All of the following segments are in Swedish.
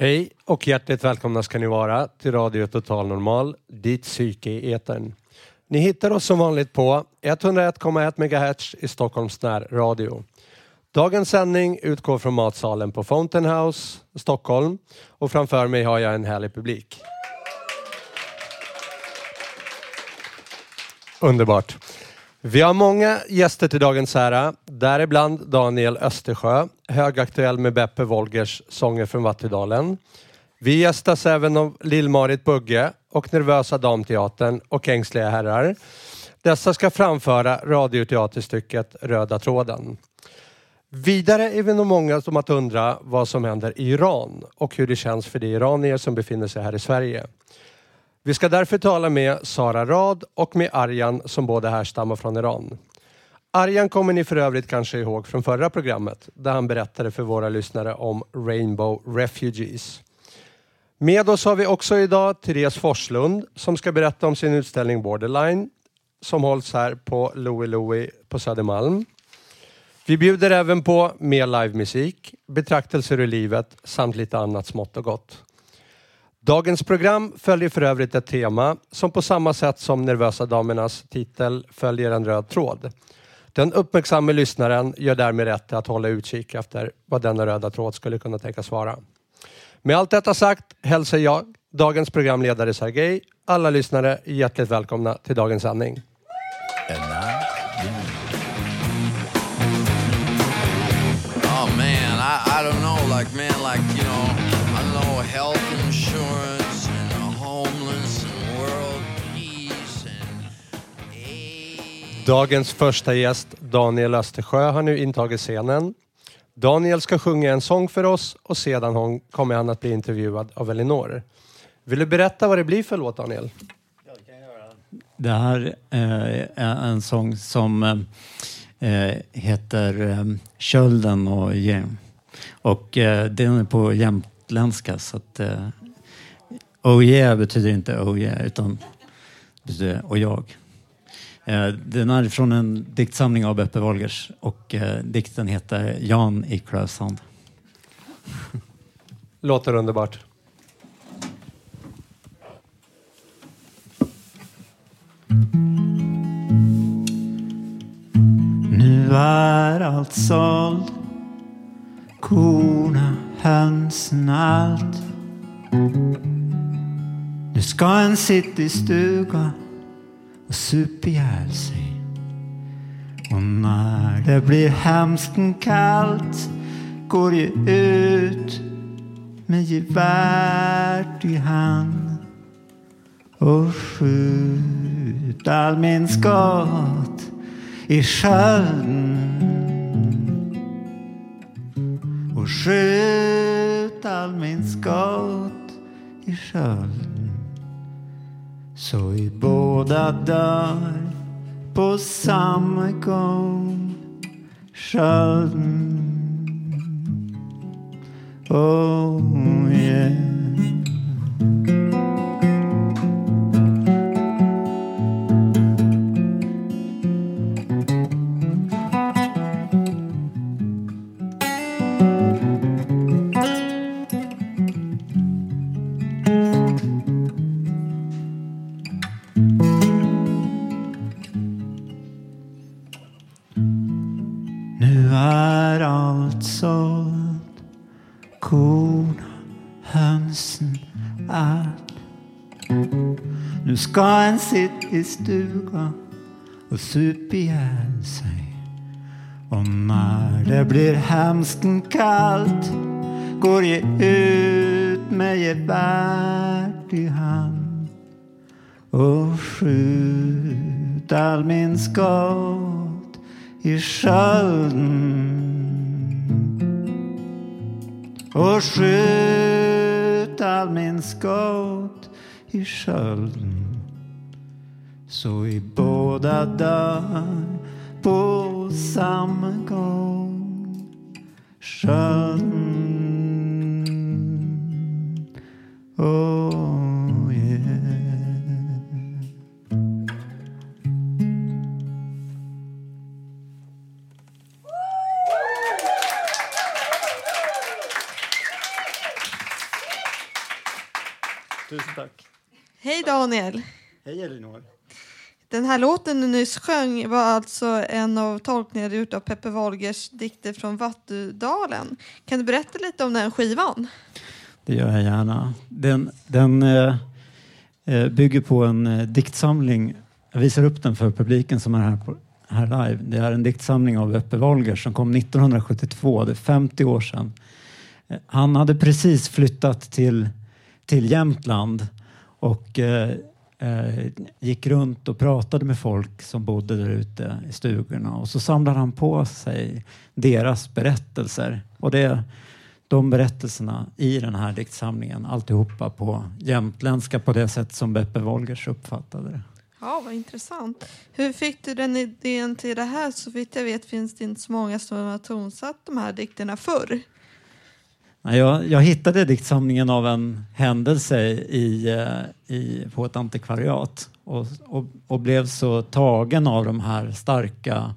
Hej och hjärtligt välkomna ska ni vara till Radio Total Normal, ditt psyke i etern. Ni hittar oss som vanligt på 101,1 MHz i Stockholms närradio. Dagens sändning utgår från matsalen på Fountain House, Stockholm och framför mig har jag en härlig publik. Underbart. Vi har många gäster till dagens ära, däribland Daniel Östersjö, högaktuell med Beppe Wolgers sånger från Vattudalen. Vi gästas även av Lill-Marit Bugge och Nervösa Damteatern och Ängsliga Herrar. Dessa ska framföra radioteaterstycket Röda tråden. Vidare är vi nog många som att undra vad som händer i Iran och hur det känns för de iranier som befinner sig här i Sverige. Vi ska därför tala med Sara Rad och med Arjan som båda härstammar från Iran. Arjan kommer ni för övrigt kanske ihåg från förra programmet där han berättade för våra lyssnare om Rainbow Refugees. Med oss har vi också idag Therese Forslund som ska berätta om sin utställning Borderline som hålls här på Louie Louie på Södermalm. Vi bjuder även på mer livemusik, betraktelser ur livet samt lite annat smått och gott. Dagens program följer för övrigt ett tema som på samma sätt som Nervösa damernas titel följer en röd tråd. Den uppmärksamma lyssnaren gör därmed rätt att hålla utkik efter vad denna röda tråd skulle kunna tänkas vara. Med allt detta sagt hälsar jag, dagens programledare Sergej, alla lyssnare hjärtligt välkomna till dagens sändning. Oh man, I, I don't know, like man, like you know, I don't know, health Dagens första gäst, Daniel Östersjö, har nu intagit scenen. Daniel ska sjunga en sång för oss och sedan hon- kommer han att bli intervjuad av Elinor. Vill du berätta vad det blir för låt, Daniel? Det här eh, är en sång som eh, heter eh, Kölden och ge. Och den är på jämtländska så att oh yeah betyder inte oh yeah utan betyder och jag. Eh, den är från en diktsamling av Beppe Wolgers och eh, dikten heter Jan i Klövsand. Låter underbart. Nu är allt såld Korna, hönsen, allt Nu ska en sitta i stuga och sup ihjäl sig. Och när det blir hemskt kallt går jag ut med geväret i hand och skjut all min skott i skölden. Och skjut all min skott i skölden. Så vi båda dör på samma gång skölden Oh yeah han sitt i stugan och sup ihjäl sig. Och när det blir hemskt kallt går jag ut med gevärt i hand och skjut all min skott i skölden. Och skjut all min skott i skölden så vi båda dör på samma gång. Skölden, oh yeah. Tusen tack. Hej Daniel! Hej Elinor. Den här låten du nyss sjöng var alltså en av tolkningarna gjort av Peppe Wolgers dikter från Vattudalen. Kan du berätta lite om den skivan? Det gör jag gärna. Den, den eh, eh, bygger på en eh, diktsamling. Jag visar upp den för publiken som är här, på, här live. Det är en diktsamling av Peppe Wolgers som kom 1972. Det är 50 år sedan. Eh, han hade precis flyttat till, till Jämtland och eh, eh, gick runt och pratade med folk som bodde där ute i stugorna och så samlade han på sig deras berättelser. Och det, de berättelserna i den här diktsamlingen, alltihopa på jämtländska på det sätt som Beppe Wolgers uppfattade det. Ja, vad intressant. Hur fick du den idén till det här? Så vitt jag vet finns det inte så många som har tonsatt de här dikterna förr. Jag, jag hittade diktsamlingen av en händelse i, eh, i, på ett antikvariat och, och, och blev så tagen av de här starka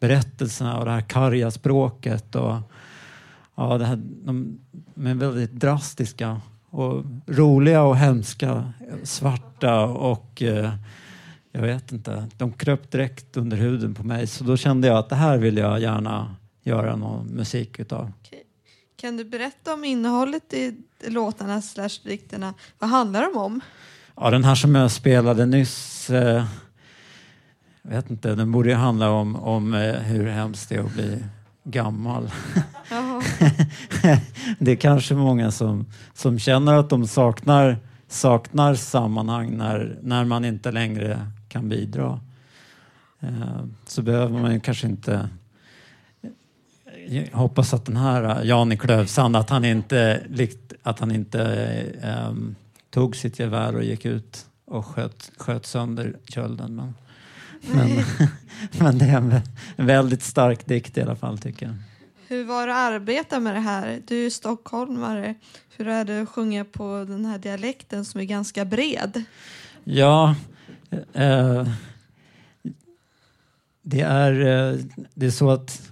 berättelserna och det här karga språket och ja, det här, de, är väldigt drastiska och roliga och hemska, svarta och eh, jag vet inte, de kröp direkt under huden på mig så då kände jag att det här vill jag gärna göra någon musik utav. Okay. Kan du berätta om innehållet i låtarna slash dikterna? Vad handlar de om? Ja, den här som jag spelade nyss, eh, vet inte, den borde ju handla om, om eh, hur hemskt det är att bli gammal. Det är kanske många som, som känner att de saknar, saknar sammanhang när, när man inte längre kan bidra. Eh, så behöver man ju kanske inte jag hoppas att den här eh, Jan i Klövsand, att han inte, att han inte ehm, tog sitt gevär och gick ut och sköt, sköt sönder kölden. Men, men, men det är en vä- en väldigt stark dikt i alla fall tycker jag. Hur var det att arbeta med det här? Du är ju stockholmare. Hur är det att sjunga på den här dialekten som är ganska bred? Ja, eh, det, är, eh, det är så att,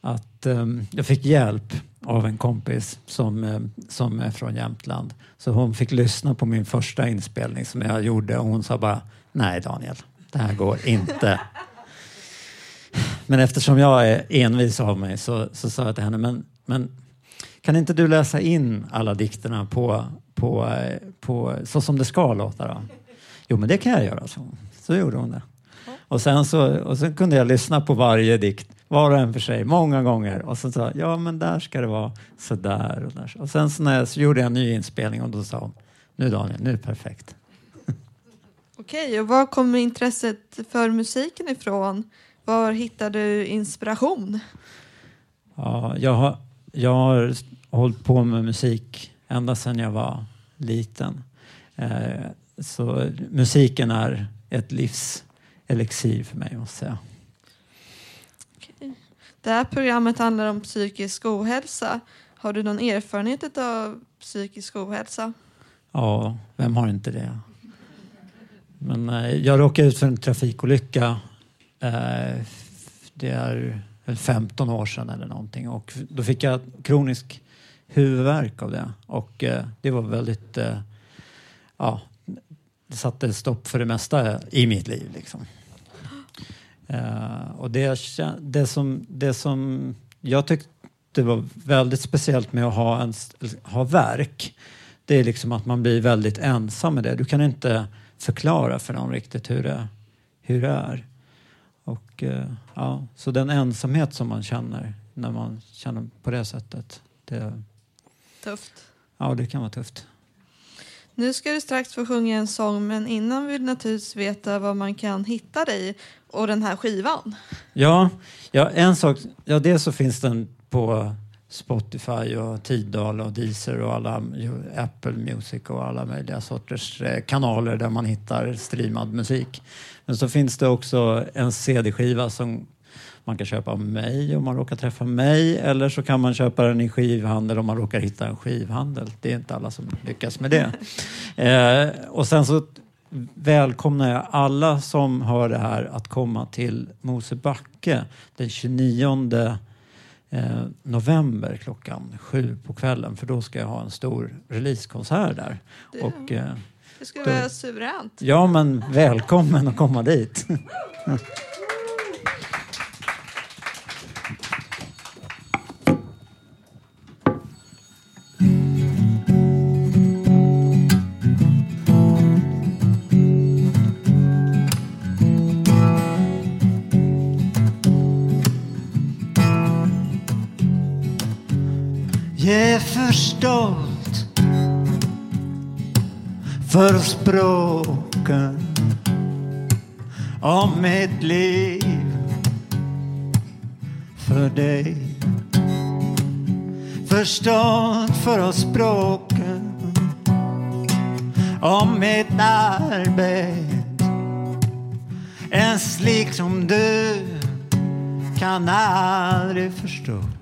att eh, jag fick hjälp av en kompis som, eh, som är från Jämtland. Så hon fick lyssna på min första inspelning som jag gjorde och hon sa bara Nej Daniel, det här går inte. Men eftersom jag är envis av mig så, så sa jag till henne men, men kan inte du läsa in alla dikterna på, på, eh, på, så som det ska låta då? Jo, men det kan jag göra, så. Så gjorde hon det. Och sen, så, och sen kunde jag lyssna på varje dikt, var och en för sig, många gånger. Och så sa jag, ja men där ska det vara så där och där. Och sen så, när jag, så gjorde jag en ny inspelning och då sa hon, nu Daniel, nu är det perfekt. Okej, och var kommer intresset för musiken ifrån? Var hittar du inspiration? Ja, jag, har, jag har hållit på med musik ända sedan jag var liten. Eh, så musiken är ett livselixir för mig, måste jag säga. Det här programmet handlar om psykisk ohälsa. Har du någon erfarenhet av psykisk ohälsa? Ja, vem har inte det? Men eh, jag råkade ut för en trafikolycka. Eh, det är 15 år sedan eller någonting. Och då fick jag kronisk huvudvärk av det. Och eh, det var väldigt... Ja, det satte stopp för det mesta i mitt liv. Liksom. Eh, och det, det, som, det som jag tyckte var väldigt speciellt med att ha, en, ha verk det är liksom att man blir väldigt ensam med det. Du kan inte förklara för någon riktigt hur det, hur det är. Och, eh, ja, så den ensamhet som man känner när man känner på det sättet, det, Tufft. ja, det kan vara tufft. Nu ska du strax få sjunga en sång, men innan vill du naturligtvis veta var man kan hitta dig och den här skivan. Ja, ja, en sak. Ja, dels så finns den på Spotify och Tidal och Deezer och alla Apple Music och alla möjliga sorters eh, kanaler där man hittar streamad musik. Men så finns det också en CD-skiva som man kan köpa mig om man råkar träffa mig eller så kan man köpa den i skivhandel om man råkar hitta en skivhandel. Det är inte alla som lyckas med det. Eh, och sen så välkomnar jag alla som hör det här att komma till Mosebacke den 29 eh, november klockan sju på kvällen för då ska jag ha en stor releasekonsert där. Det, och, eh, det skulle då- vara suveränt. ja men välkommen att komma dit. för stolt för språken om mitt liv för dig. För stolt för språken om mitt arbete. En slik som du kan aldrig förstå.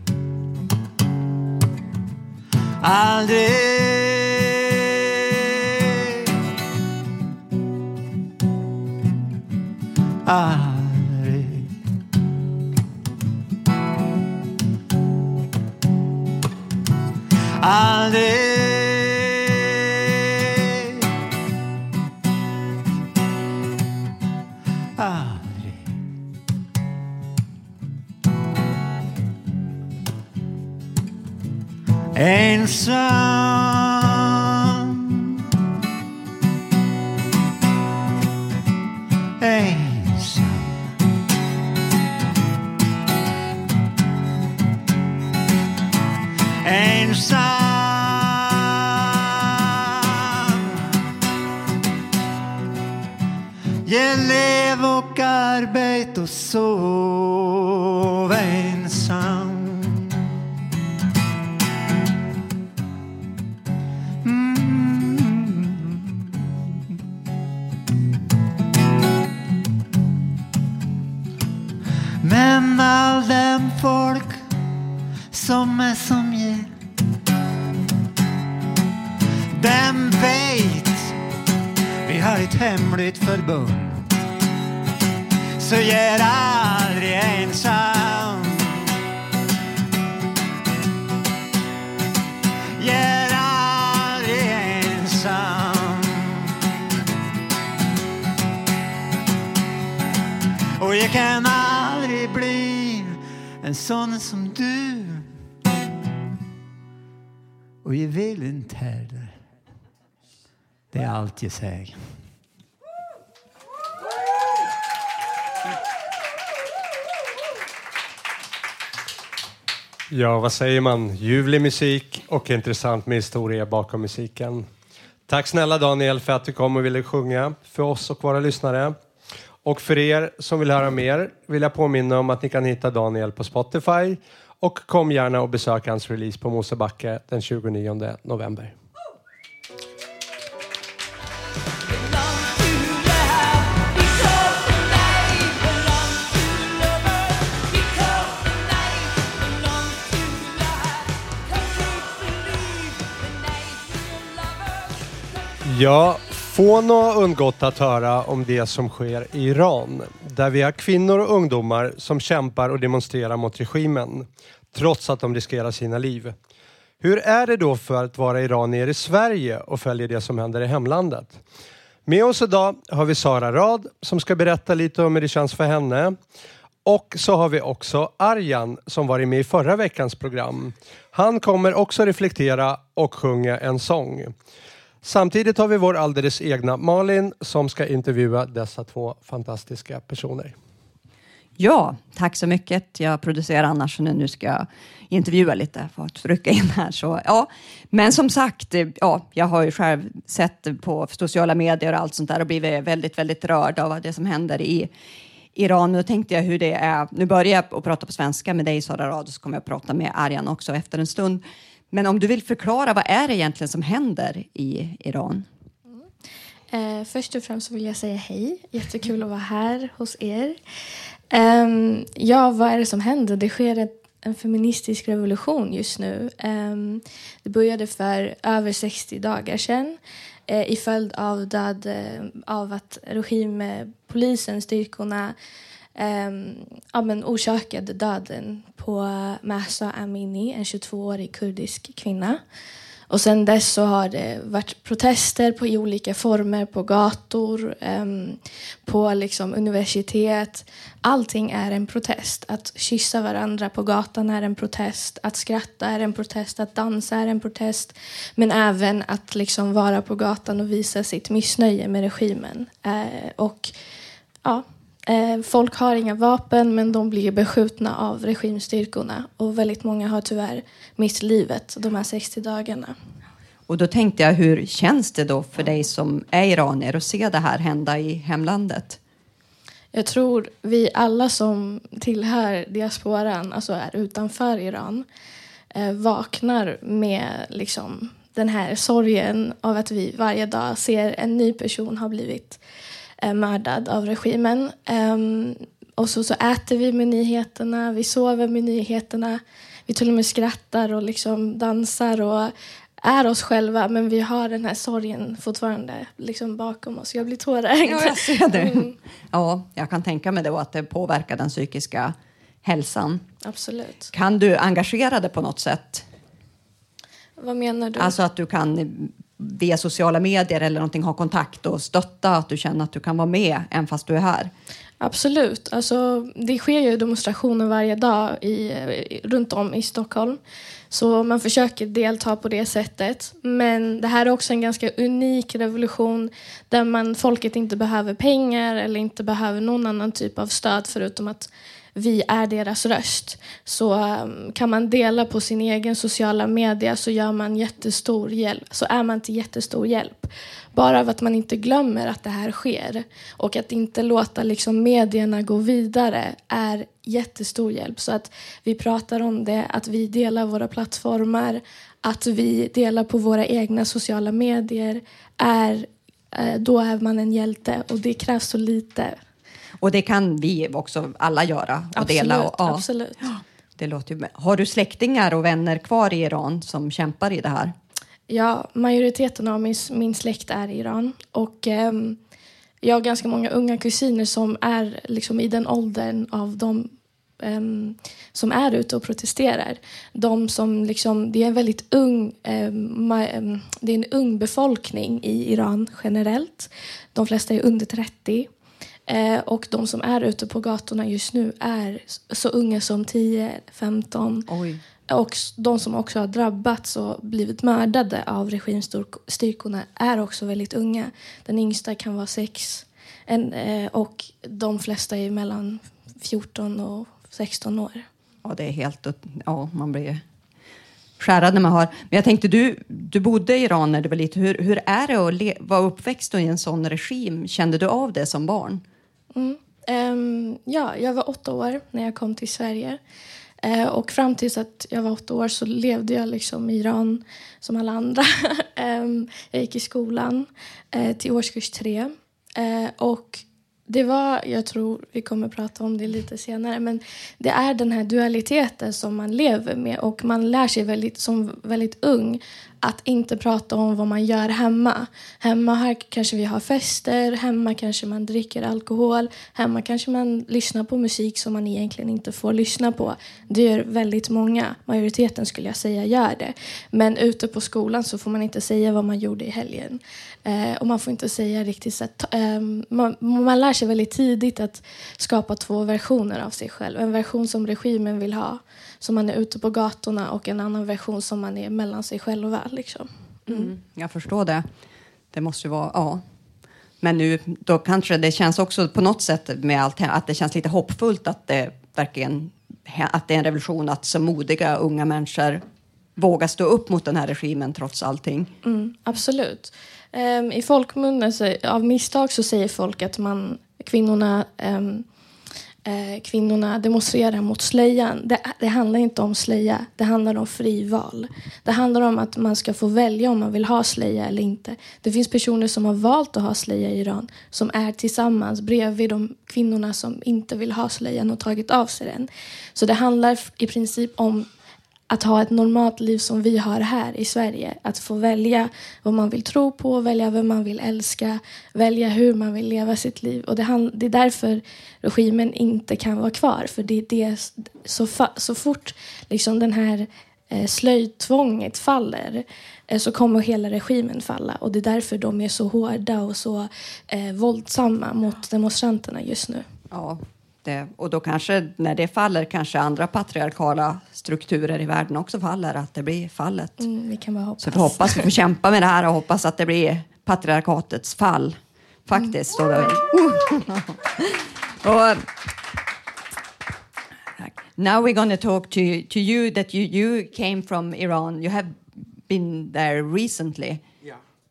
Aldrig Aldrig Aldrig Det är allt jag säger Ja, vad säger man? Ljuvlig musik och intressant med historia bakom musiken. Tack snälla Daniel för att du kom och ville sjunga för oss och våra lyssnare. Och för er som vill höra mer vill jag påminna om att ni kan hitta Daniel på Spotify och kom gärna och besök hans release på Mosebacke den 29 november. Ja, få nog undgått att höra om det som sker i Iran. Där vi har kvinnor och ungdomar som kämpar och demonstrerar mot regimen. Trots att de riskerar sina liv. Hur är det då för att vara iranier i Sverige och följa det som händer i hemlandet? Med oss idag har vi Sara Rad som ska berätta lite om hur det känns för henne. Och så har vi också Arjan som varit med i förra veckans program. Han kommer också reflektera och sjunga en sång. Samtidigt har vi vår alldeles egna Malin som ska intervjua dessa två fantastiska personer. Ja, tack så mycket. Jag producerar annars så nu ska jag intervjua lite för att trycka in här. Så, ja. Men som sagt, ja, jag har ju själv sett på sociala medier och allt sånt där och blivit väldigt, väldigt rörd av det som händer i Iran. Nu tänkte jag hur det är. Nu börjar jag att prata på svenska med dig Sara Rad, så kommer jag att prata med Arjan också efter en stund. Men om du vill förklara, vad är det egentligen som händer i Iran? Mm. Eh, först och främst vill jag säga hej. Jättekul att vara här hos er. Um, ja, vad är det som händer? Det sker ett, en feministisk revolution just nu. Um, det började för över 60 dagar sedan eh, i följd av, död, eh, av att regim, eh, polisen, styrkorna eh, ja, men orsakade döden på Mahsa Amini, en 22-årig kurdisk kvinna. Och sen dess så har det varit protester på i olika former, på gator, um, på liksom universitet. Allting är en protest. Att kyssa varandra på gatan är en protest. Att skratta är en protest. Att dansa är en protest. Men även att liksom vara på gatan och visa sitt missnöje med regimen. Uh, och ja, folk har inga vapen men de blir beskjutna av regimstyrkorna. Och väldigt många har tyvärr mist livet de här 60 dagarna. Och då tänkte jag, hur känns det då för dig som är iranier att se det här hända i hemlandet? Jag tror vi alla som tillhör diasporan, alltså är utanför Iran, eh, vaknar med liksom, den här sorgen av att vi varje dag ser en ny person ha blivit eh, mördad av regimen. Um, och så, så äter vi med nyheterna, vi sover med nyheterna. Vi till och med skrattar och liksom dansar och är oss själva men vi har den här sorgen fortfarande liksom bakom oss. Jag blir tårögd. Ja, jag ser det. Mm. Ja, jag kan tänka mig det att det påverkar den psykiska hälsan. Absolut. Kan du engagera dig på något sätt? Vad menar du? Alltså att du kan via sociala medier eller någonting ha kontakt och stötta, att du känner att du kan vara med även fast du är här? Absolut. Alltså, det sker ju demonstrationer varje dag i, runt om i Stockholm. Så man försöker delta på det sättet. Men det här är också en ganska unik revolution där man, folket inte behöver pengar eller inte behöver någon annan typ av stöd förutom att vi är deras röst. Så um, kan man dela på sin egen sociala media så gör man jättestor hjälp. Så är man till jättestor hjälp. Bara av att man inte glömmer att det här sker och att inte låta liksom medierna gå vidare är jättestor hjälp. Så att vi pratar om det, att vi delar våra plattformar, att vi delar på våra egna sociala medier är eh, då är man en hjälte och det krävs så lite. Och det kan vi också alla göra och absolut, dela. Och, ja. Absolut. Det låter ju, har du släktingar och vänner kvar i Iran som kämpar i det här? Ja, majoriteten av min, min släkt är i Iran. Och eh, jag har ganska många unga kusiner som är liksom i den åldern av de eh, som är ute och protesterar. De som liksom, det är en väldigt ung, ma, ehm, det är en ung befolkning i Iran generellt. De flesta är under 30. Eh, och de som är ute på gatorna just nu är så unga som 10, 15. Oj. Och de som också har drabbats och blivit mördade av regimstyrkorna är också väldigt unga. Den yngsta kan vara sex en, eh, och de flesta är mellan 14 och 16 år. Ja, det är helt... Ja, man blir skärrad när man har... Men jag tänkte, du, du bodde i Iran när du var liten. Hur, hur är det att le, vara uppväxt i en sån regim? Kände du av det som barn? Mm. Um, ja, jag var åtta år när jag kom till Sverige. Uh, och fram tills att jag var åtta år så levde jag liksom i Iran som alla andra. um, jag gick i skolan uh, till årskurs tre. Uh, och det var, jag tror vi kommer prata om det lite senare, men det är den här dualiteten som man lever med och man lär sig väldigt, som väldigt ung att inte prata om vad man gör hemma. Hemma här kanske vi har fester, hemma kanske man dricker alkohol, hemma kanske man lyssnar på musik som man egentligen inte får lyssna på. Det gör väldigt många, majoriteten skulle jag säga gör det. Men ute på skolan så får man inte säga vad man gjorde i helgen. Eh, och man får inte säga riktigt så att, eh, man, man lär sig väldigt tidigt att skapa två versioner av sig själv. En version som regimen vill ha som man är ute på gatorna och en annan version som man är mellan sig själva. Liksom. Mm. Mm, jag förstår det. Det måste ju vara, ja. Men nu, då kanske det känns också på något sätt med allt att det känns lite hoppfullt att det verkligen att det är en revolution, att så modiga unga människor vågar stå upp mot den här regimen trots allting. Mm, absolut. Um, I folkmunnen, av misstag, så säger folk att man, kvinnorna um, eh, kvinnorna demonstrerar mot slöjan. Det, det handlar inte om slöja, det handlar om frival. Det handlar om att man ska få välja om man vill ha slöja eller inte. Det finns personer som har valt att ha slöja i Iran som är tillsammans bredvid de kvinnorna som inte vill ha slöjan och tagit av sig den. Så det handlar i princip om att ha ett normalt liv som vi har här i Sverige. Att få välja vad man vill tro på, välja vem man vill älska, välja hur man vill leva sitt liv. Och det, det är därför regimen inte kan vara kvar. För det är det, så, så fort liksom den här eh, slöjtvånget faller eh, så kommer hela regimen falla. Och det är därför de är så hårda och så eh, våldsamma mot demonstranterna just nu. Ja, det, och då kanske när det faller kanske andra patriarkala strukturer i världen också faller, att det blir fallet. Mm, vi kan bara hoppas. Så vi hoppas vi får kämpa med det här och hoppas att det blir patriarkatets fall. Faktiskt. Och, och, now we're going to talk to, to you that you, you came from Iran. You have been there recently.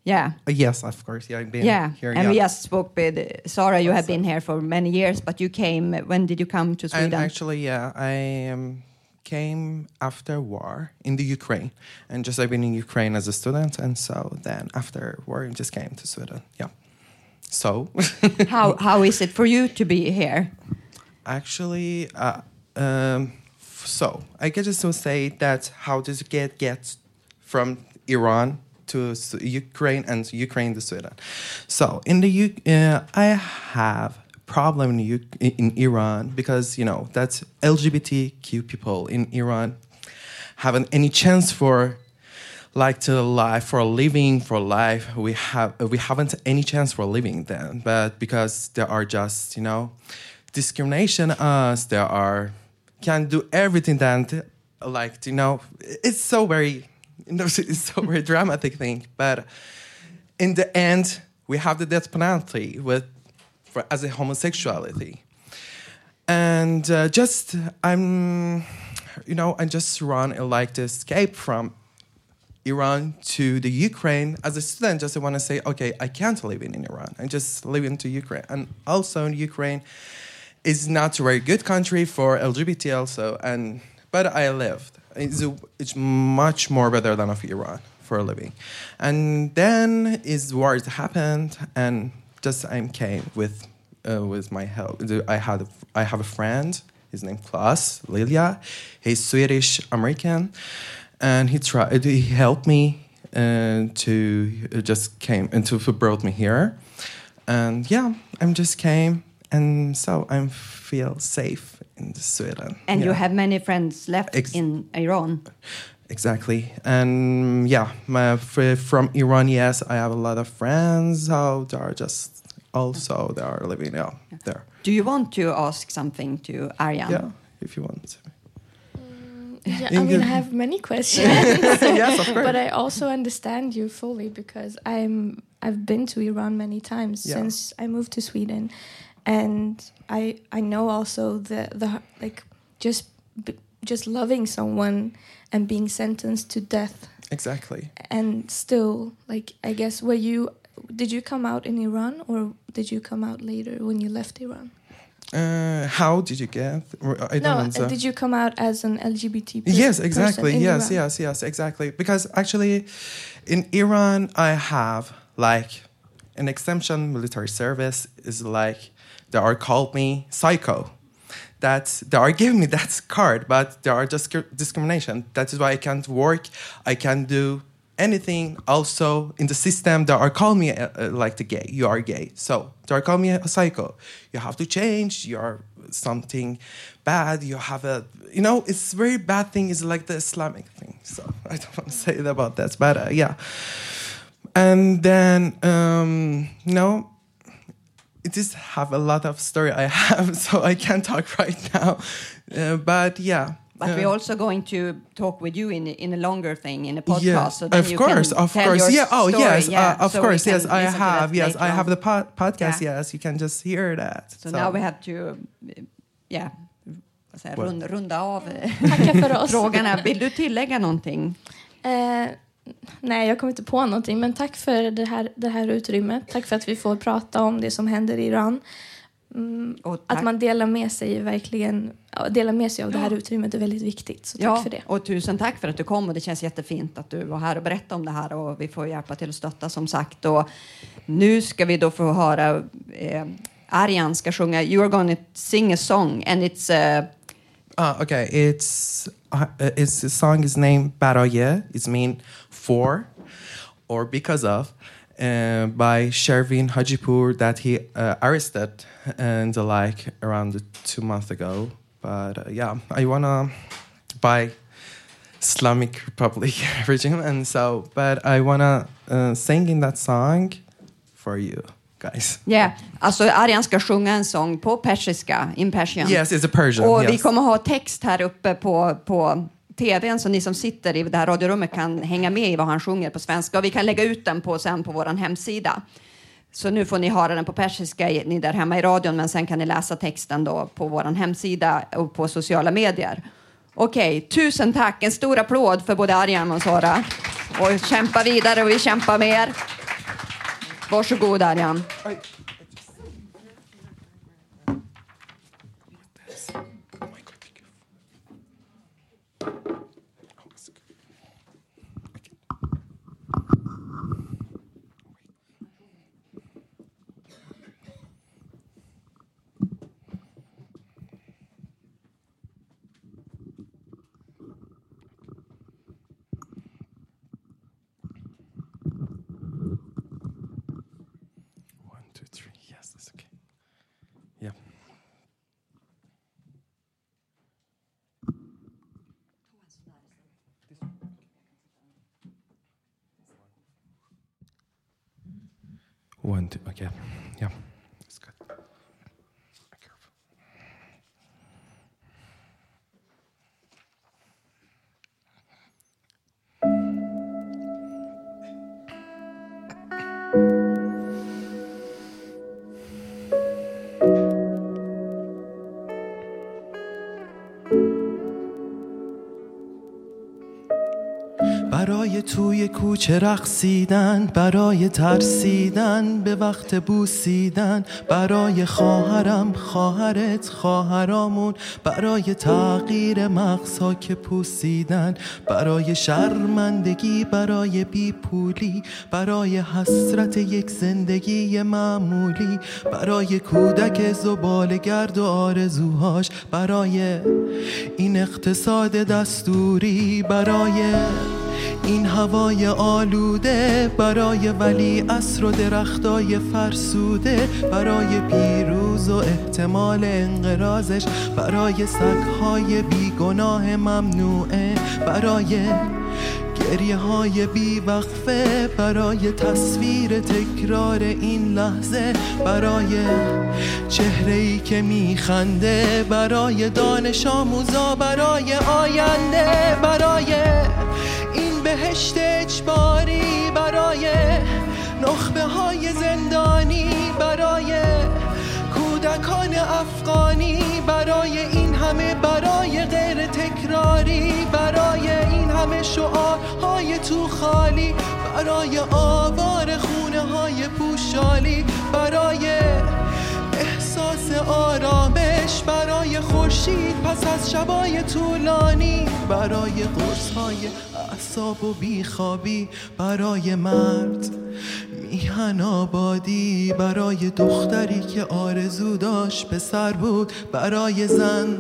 Yeah. Uh, yes, of course. Yeah, I've been Yeah, here. and yeah. we just spoke with Sarah. You have been here for many years, but you came. When did you come to Sweden? Actually, yeah, I um, came after war in the Ukraine, and just I've been in Ukraine as a student, and so then after war, I just came to Sweden. Yeah. So, how how is it for you to be here? actually, uh, um, so I can just say that how does it get get from Iran to Ukraine and Ukraine to Sweden? So in the U- uh, I have problem in, U- in Iran because you know that LGBTQ people in Iran haven't any chance for like to life for living for life we have we haven't any chance for living then but because there are just you know discrimination us there are can do everything that like you know it's so very you know, it's so very dramatic thing but in the end we have the death penalty with for as a homosexuality and uh, just i'm you know i just run and like to escape from Iran to the Ukraine as a student, just I want to say, okay, I can't live in Iran. I just live into Ukraine, and also in Ukraine is not a very good country for LGBT also. And but I lived. It's, a, much more better than of Iran for a living. And then is wars happened, and just I came with uh, with my help. I had I have a friend. His name is Klaus Lilia. He's Swedish American and he tried he helped me uh, to just came and to brought me here and yeah i'm just came and so i feel safe in sweden. And you have many friends left Ex- in Iran. exactly. And yeah my, from iran yes i have a lot of friends so they are just also they are living yeah, there. Do you want to ask something to Arjan? yeah if you want. Mm, yeah, I mean, I have many questions. yes of course. But I also understand you fully because I'm I've been to Iran many times Yeah. since I moved to Sweden, and I I know also the the like just just loving someone and being sentenced to death exactly and still like I guess were you did you come out in Iran or did you come out later when you left Iran? uh, how did you get i don't no, answer. did you come out as an LGBT? Yes, exactly. Yes, Iran? yes, yes, exactly. Because actually, in Iran, I have like an exemption military service is like they are called me psycho. That they are giving me that card, but there are just discrimination. That is why I can't work. I can't do anything. Also, in the system, they are calling me uh, uh, like the gay. You are gay, so they are calling me a psycho. You have to change. You are something bad. You have a, you know, it's very bad thing. Is like the Islamic thing. So I don't want to say about that, but uh, yeah. And then, um, no, it just have a lot of story I have, so I can't talk right now. Uh, but yeah. But we're uh, also going to talk with you in in a longer thing in a podcast. yeah, so then of you course, can of tell course. your Yeah. Oh, story. yes. Yeah, uh, of so course. Yes, I have. Yes, later I have the pod- podcast. Yeah. Yes, you can just hear that. So now we have to, yeah, vad säger, Well. runda, runda av eh, Tacka för oss. frågorna. Vill du tillägga någonting? Eh, nej, jag kommer inte på någonting. Men tack för det här, det här utrymmet. Tack för att vi får prata om det som händer i Iran. mm, Och att man delar med sig verkligen delar med sig av det här utrymmet är väldigt viktigt. Så tack ja, för det. och tusen tack för att du kom och det känns jättefint att du var här och berättade om det här och vi får hjälpa till att stötta som sagt. Och nu ska vi då få höra eh, Arjan ska sjunga You are gonna sing a song and it's uh, Uh, okay, it's uh, it's the song is named Baroye. It's mean for or because of uh, by Shervin Hajipur that he uh, arrested and the like around two months ago. But uh, yeah, I wanna by Islamic Republic regime, and so but I wanna uh, sing in that song for you guys. Yeah, alltså Arjan ska sjunga en sång på persiska, in Persian. Yes, it's a Persian. Och vi yes. kommer ha text här uppe på, på tvn så ni som sitter i det här radiorummet kan hänga med i vad han sjunger på svenska. Och vi kan lägga ut den på, sen på vår hemsida. Så nu får ni höra den på persiska, ni där hemma i radion, men sen kan ni läsa texten då på vår hemsida och på sociala medier. Okej, tusen tack. En stor applåd för både Arjan och Sara. Och kämpa vidare och vi kämpar med er. Varsågod Arjan. Oj. One, two. Okay. برای توی کوچه رقصیدن برای ترسیدن به وقت بوسیدن برای خواهرم خواهرت خواهرامون برای تغییر مغزها که پوسیدن برای شرمندگی برای بیپولی برای حسرت یک زندگی معمولی برای کودک زبالگرد و آرزوهاش برای این اقتصاد دستوری برای این هوای آلوده برای ولی اصر و درختای فرسوده برای پیروز و احتمال انقرازش برای سگهای بیگناه ممنوعه برای گریه های بیوقفه برای تصویر تکرار این لحظه برای چهره ای که میخنده برای دانش آموزا برای آینده برای این بهشت اجباری برای نخبه های زندانی برای کودکان افغانی برای این همه برای غیر تکراری برای همه شعارهای تو خالی. برای آوار خونه های پوشالی. برای احساس آرامش. برای خورشید پس از شبای طولانی. برای قرص های اعصاب و بیخوابی. برای مرد میهن آبادی. برای دختری که آرزو داشت پسر بود. برای زن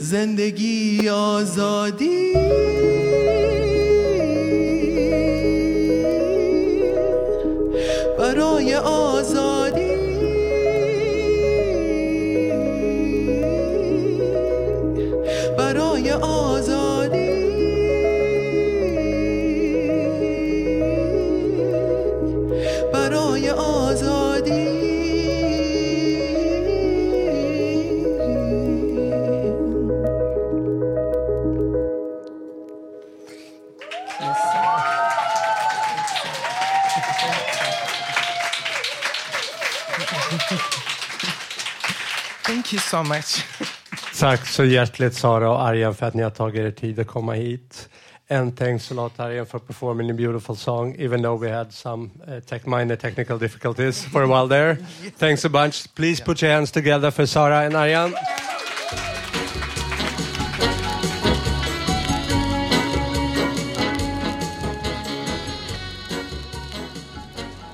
زندگی آزادی. So much. Tack så hjärtligt Sara och Arjan för att ni har tagit er tid att komma hit. And thanks a lot, Arjen, for performing a beautiful song, even though we had some uh, tech minor technical difficulties for a while there. Thanks a bunch. Please yeah. put your hands together for Sara and Arjan.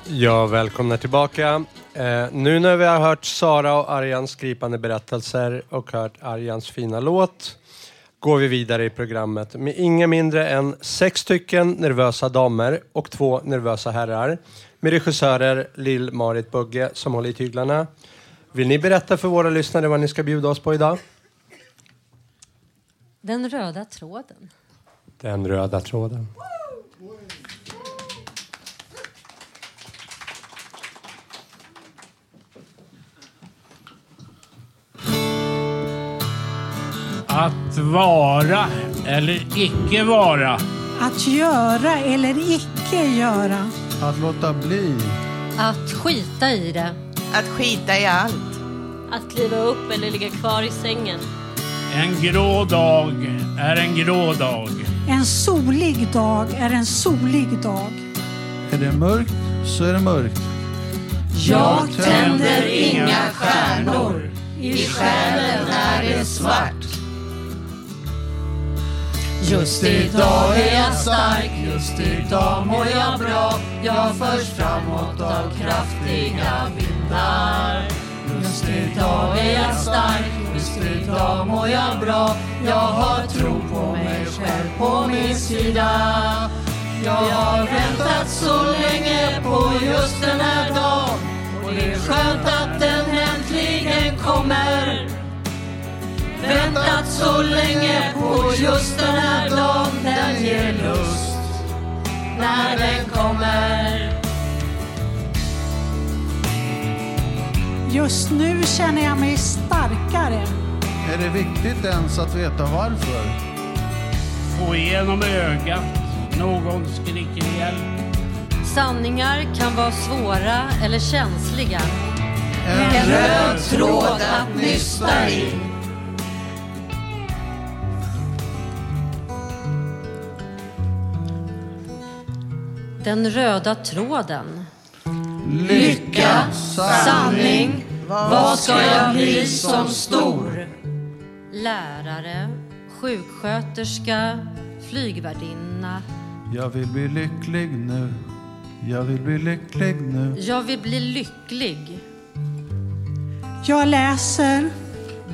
Ja, välkomna tillbaka. Eh, nu när vi har hört Sara och Arjans gripande berättelser och hört Arjans fina låt går vi vidare i programmet med inga mindre än sex stycken nervösa damer och två nervösa herrar med regissörer Lill-Marit Bugge som håller i tyglarna. Vill ni berätta för våra lyssnare vad ni ska bjuda oss på idag? Den röda tråden. Den röda tråden. Att vara eller icke vara. Att göra eller icke göra. Att låta bli. Att skita i det. Att skita i allt. Att kliva upp eller ligga kvar i sängen. En grå dag är en grå dag. En solig dag är en solig dag. Är det mörkt så är det mörkt. Jag tänder inga stjärnor. I själen är det svart. Just idag är jag stark, just idag mår jag bra. Jag förs framåt av kraftiga vindar. Just idag är jag stark, just idag mår jag bra. Jag har tro på mig själv på min sida. Jag har väntat så länge på just den här dagen. Och det är skönt att den äntligen kommer. Väntat så länge på just den här dagen. Den ger lust när den kommer. Just nu känner jag mig starkare. Är det viktigt ens att veta varför? Få igenom ögat. Någon skriker hjälp. Sanningar kan vara svåra eller känsliga. En röd tråd att nysta i. Den röda tråden. Lycka, sanning, vad ska jag bli som stor? Lärare, sjuksköterska, flygvärdinna. Jag vill bli lycklig nu. Jag vill bli lycklig nu. Jag vill bli lycklig. Jag läser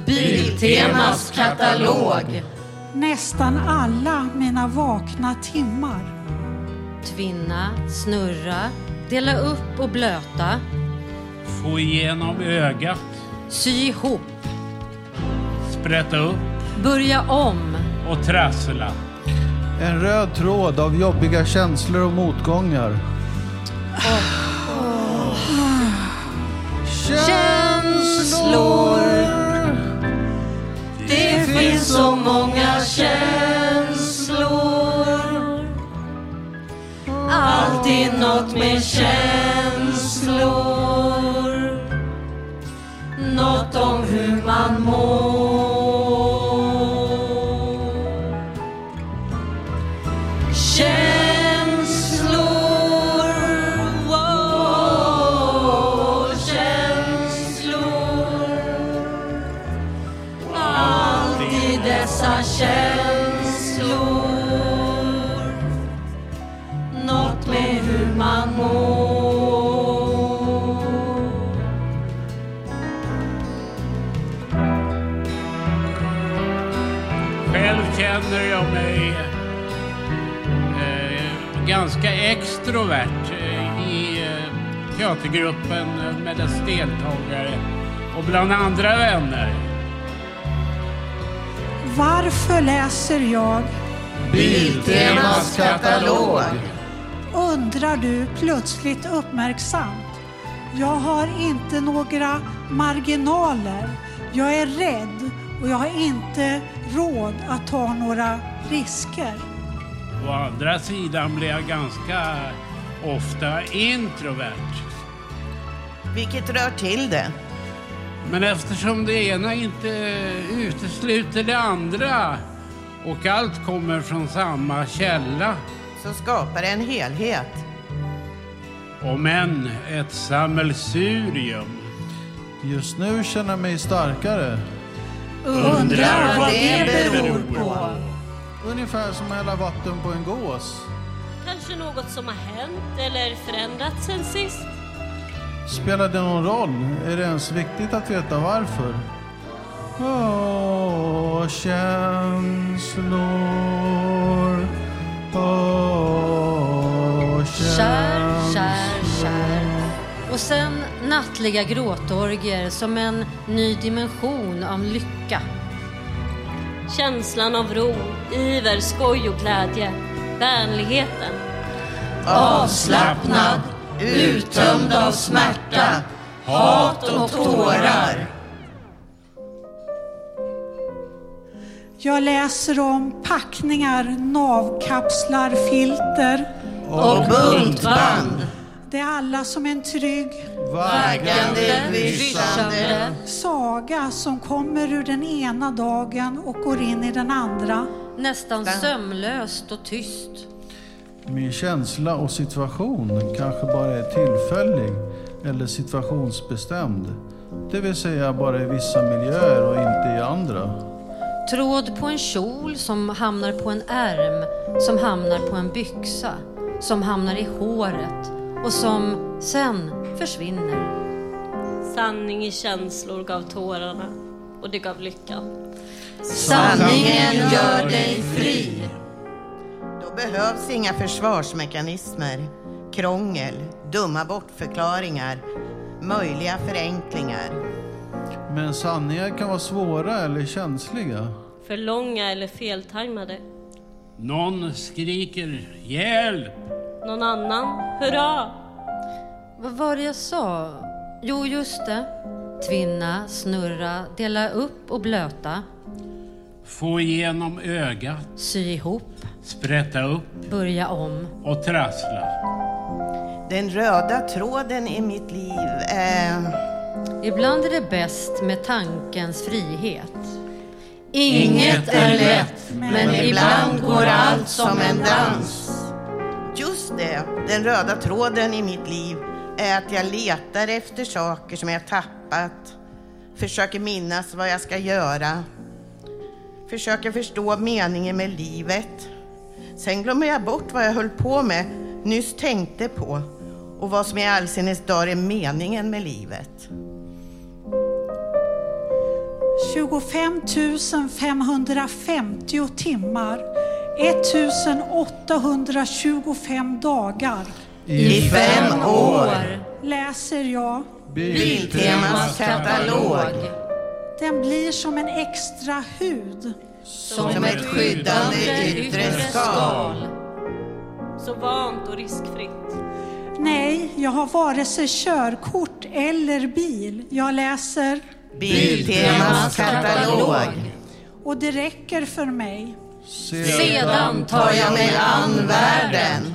Biltemas katalog. nästan alla mina vakna timmar. Tvinna, snurra, dela upp och blöta. Få igenom ögat. Sy ihop, Sprätta upp börja om. och trassla. En röd tråd av jobbiga känslor och motgångar. Känslor. Det finns så många känslor. Alltid något med känslor. Något om hur man mår. Ganska extrovert eh, i eh, teatergruppen med dess deltagare och bland andra vänner. Varför läser jag? Biltemas katalog. Undrar du plötsligt uppmärksamt. Jag har inte några marginaler. Jag är rädd och jag har inte råd att ta några risker. Å andra sidan blir jag ganska ofta introvert. Vilket rör till det. Men eftersom det ena inte utesluter det andra och allt kommer från samma källa. Så skapar det en helhet. Om än ett sammelsurium. Just nu känner jag mig starkare. Undrar vad det beror på. Ungefär som att hälla vatten på en gås. Kanske något som har hänt eller förändrats sen sist? Spelar det någon roll? Är det ens viktigt att veta varför? Åh, känslor. Åh, Kär, kär, kär. Och sen nattliga gråtorger som en ny dimension av lycka. Känslan av ro, iver, skoj och glädje. Vänligheten. Avslappnad, uttömd av smärta, hat och tårar. Jag läser om packningar, navkapslar, filter. Och buntband. Det är alla som en trygg Vaggande, vischande. saga som kommer ur den ena dagen och går in i den andra. Nästan sömlöst och tyst. Min känsla och situation kanske bara är tillfällig eller situationsbestämd. Det vill säga bara i vissa miljöer och inte i andra. Tråd på en kjol som hamnar på en ärm, som hamnar på en byxa, som hamnar i håret och som sen försvinner. Sanning i känslor gav tårarna och det gav lyckan. Sanningen gör dig fri. Då behövs inga försvarsmekanismer, krångel, dumma bortförklaringar, möjliga förenklingar. Men sanningar kan vara svåra eller känsliga. För långa eller feltajmade. Någon skriker hjälp. Någon annan, hurra! Vad var det jag sa? Jo, just det. Tvinna, snurra, dela upp och blöta. Få igenom ögat. Sy ihop, Sprätta upp börja om. och trassla. Den röda tråden i mitt liv är... Ibland är det bäst med tankens frihet. Inget är lätt, men ibland går allt som en dans. Just det, den röda tråden i mitt liv är att jag letar efter saker som jag tappat. Försöker minnas vad jag ska göra. Försöker förstå meningen med livet. Sen glömmer jag bort vad jag höll på med, nyss tänkte på och vad som i all sin dar är meningen med livet. 25 550 timmar. 1825 dagar. I fem år. Läser jag. Biltemas katalog. Den blir som en extra hud. Som ett skyddande yttre skal. Så vant och riskfritt. Nej, jag har vare sig körkort eller bil. Jag läser. Biltemas katalog. Och det räcker för mig. Sedan tar jag mig an världen.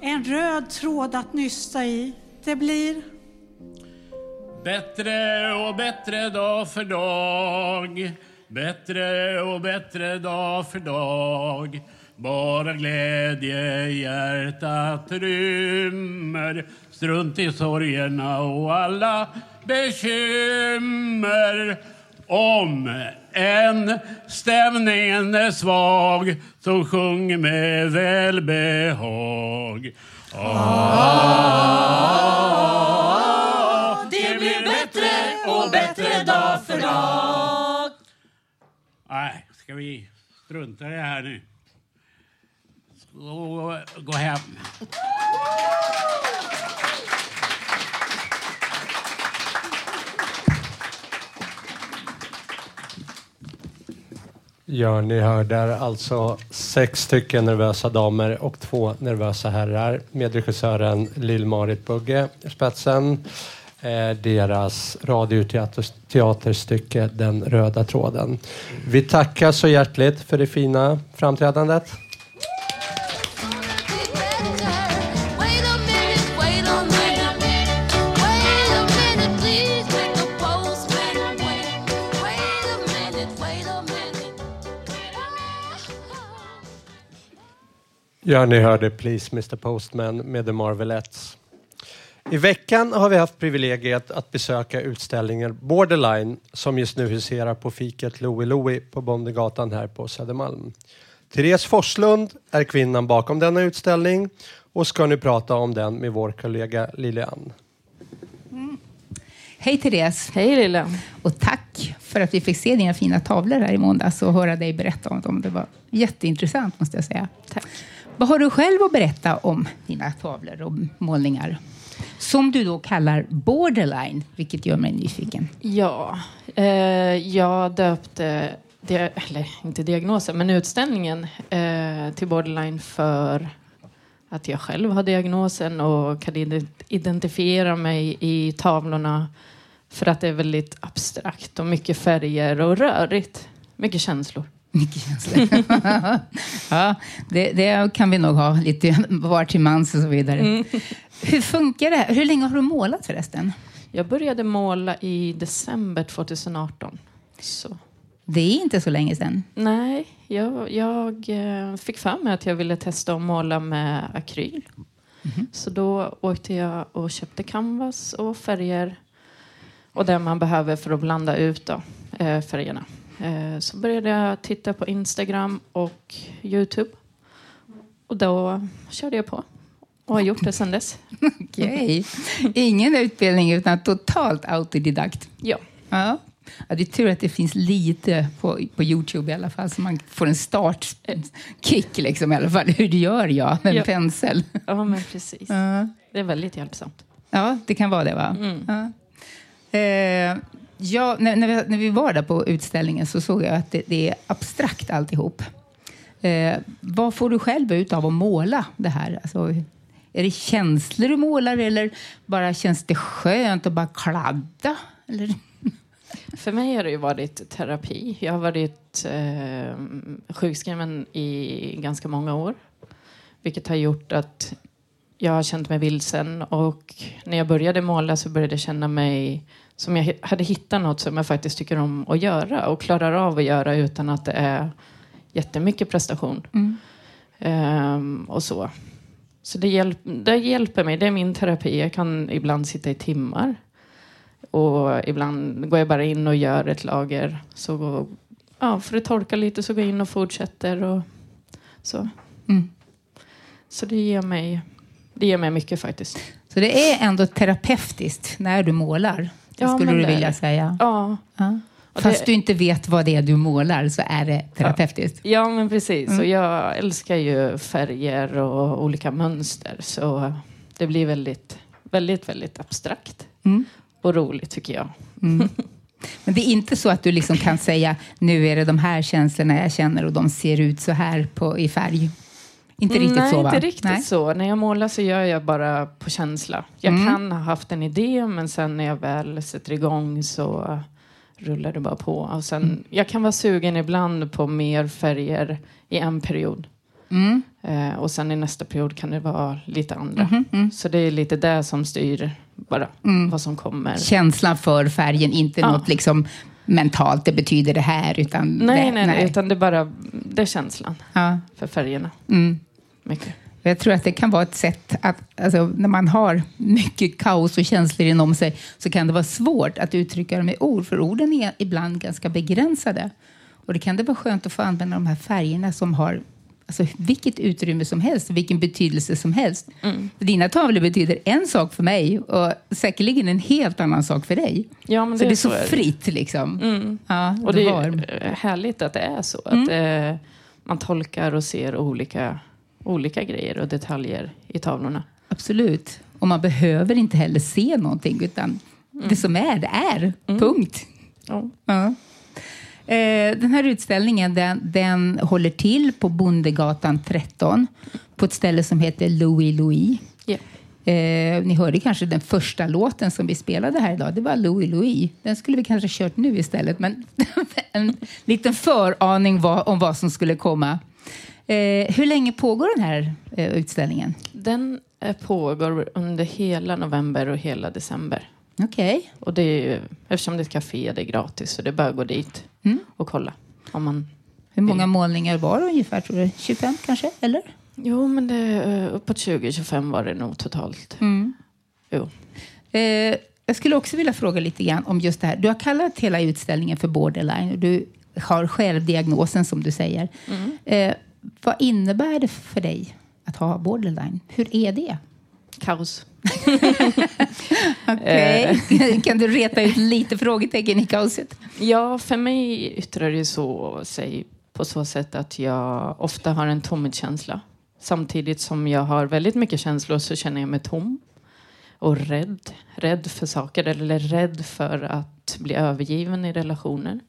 En röd tråd att nysta i. Det blir Bättre och bättre dag för dag. Bättre och bättre dag för dag. Bara glädje hjärtat rymmer. Strunt i sorgerna och alla bekymmer. Om än stämningen är svag så sjung med välbehag. Ah, Det blir bättre och bättre dag för dag. Nej, ska vi strunta i det här nu? Gå hem. Ja, ni hör där alltså sex stycken nervösa damer och två nervösa herrar med regissören Lill-Marit Bugge i spetsen. Eh, deras radioteaterstycke Den röda tråden. Vi tackar så hjärtligt för det fina framträdandet. Ja, ni hörde Please Mr Postman med The Marvelettes. I veckan har vi haft privilegiet att besöka utställningen Borderline som just nu huserar på fiket Louie Louie på Bondegatan här på Södermalm. Therese Forslund är kvinnan bakom denna utställning och ska nu prata om den med vår kollega Lilian. Hej Therese! Hej Lilla! Och tack för att vi fick se dina fina tavlor här i måndags och höra dig berätta om dem. Det var jätteintressant måste jag säga. Tack. Vad har du själv att berätta om dina tavlor och målningar? Som du då kallar borderline, vilket gör mig nyfiken. Ja, eh, jag döpte, eller inte diagnosen, men utställningen eh, till borderline för att jag själv har diagnosen och kan identifiera mig i tavlorna för att det är väldigt abstrakt och mycket färger och rörigt. Mycket känslor. Mycket känslor. ja, det, det kan vi nog ha lite var till mans och så vidare. Mm. Hur funkar det här? Hur länge har du målat förresten? Jag började måla i december 2018. Så. Det är inte så länge sedan. Nej, jag, jag eh, fick för mig att jag ville testa att måla med akryl. Så då åkte jag och köpte canvas och färger och det man behöver för att blanda ut då, eh, färgerna. Eh, så började jag titta på Instagram och Youtube. Och då körde jag på och har gjort det sedan dess. Okej. Ingen utbildning utan totalt autodidakt. Ja. Ja. ja. Det är tur att det finns lite på, på Youtube i alla fall så man får en startkick liksom i alla fall. Hur gör jag med en Ja. pensel? Ja, men precis. Ja. Det är väldigt hjälpsamt. Ja, det kan vara det va? Mm. Ja. Eh, ja, när, när, vi, när vi var där på utställningen så såg jag att det, det är abstrakt alltihop. Eh, vad får du själv ut av att måla det här? Alltså, är det känslor du målar eller bara känns det skönt att bara kladda? Eller? För mig har det ju varit terapi. Jag har varit eh, sjukskriven i ganska många år. Vilket har gjort att jag har känt mig vilsen. Och när jag började måla så började jag känna mig som jag hade hittat något som jag faktiskt tycker om att göra. Och klarar av att göra utan att det är jättemycket prestation. Mm. Ehm, och så. Så det, hjälp, det hjälper mig. Det är min terapi. Jag kan ibland sitta i timmar. Och ibland går jag bara in och gör ett lager. Så går, ja, för att torka lite så går jag in och fortsätter. Och så. Mm. så det ger, mig, det ger mig mycket faktiskt. Så det är ändå terapeutiskt när du målar? Det Ja, skulle du vilja säga? Ja. Ja. Fast det- du inte vet vad det är du målar så är det terapeutiskt? Ja, men precis. Mm. Och jag älskar ju färger och olika mönster. Så det blir väldigt, väldigt, väldigt abstrakt. Mm. Och roligt tycker jag. Mm. Men det är inte så att du liksom kan säga nu är det de här känslorna jag känner och de ser ut så här på, i färg? Inte riktigt Nej, så va? inte riktigt så. När jag målar så gör jag bara på känsla. Jag Mm. kan ha haft en idé men sen när jag väl sätter igång så rullar det bara på. Och sen, Mm. Jag kan vara sugen ibland på mer färger i en period. Mm. Eh, och sen i nästa period kan det vara lite andra. Mhm, mm. Så det är lite det som styr bara Mm. vad som kommer. Känslan för färgen, inte Ja. något liksom mentalt, det betyder det här. Utan Nej, det, nej, nej, utan det är bara det är känslan Ja. för färgerna. Mm. Mycket. Jag tror att det kan vara ett sätt att, alltså, när man har mycket kaos och känslor inom sig, så kan det vara svårt att uttrycka dem i ord, för orden är ibland ganska begränsade. Och det kan det vara skönt att få använda de här färgerna som har alltså, vilket utrymme som helst, vilken betydelse som helst. Mm. Dina tavlor betyder en sak för mig och säkerligen en helt annan sak för dig. Ja, men så det är så är det. fritt liksom. Mm. Ja, och det är härligt att det är så. Mm. Att eh, man tolkar och ser olika, olika grejer och detaljer i tavlorna. Absolut. Och man behöver inte heller se någonting, utan det som är, det är. Punkt. Ja. Ja. Eh, Den här utställningen den, den håller till på Bondegatan 13 på ett ställe som heter Louis Louis. Ja. Eh, ni hörde kanske den första låten som vi spelade här idag. Det var Louis Louis. Den skulle vi kanske kört nu istället, men en liten föraning var, om vad som skulle komma. Eh, hur länge pågår den här eh, utställningen? Den eh, pågår under hela november och hela december. Okej. Och det är ju, eftersom det är ett café, det är gratis, så det är bara att gå dit Mm. och kolla. Om man Hur många målningar var det ungefär? Tror du? 25 kanske? Eller? Jo, men det, eh, uppåt 20-25 var det nog totalt. Mm. Jo. Eh, jag skulle också vilja fråga lite grann om just det här. Du har kallat hela utställningen för borderline och du har själv diagnosen som du säger. Mm. Eh, vad innebär det för dig att ha borderline? Hur är det? Kaos. Okej. kan du reta ut lite frågetecken i kaoset? Ja, för mig yttrar det så, sig på så sätt att jag ofta har en tomhetskänsla. Samtidigt som jag har väldigt mycket känslor så känner jag mig tom och rädd. Rädd för saker eller rädd för att bli övergiven i relationer.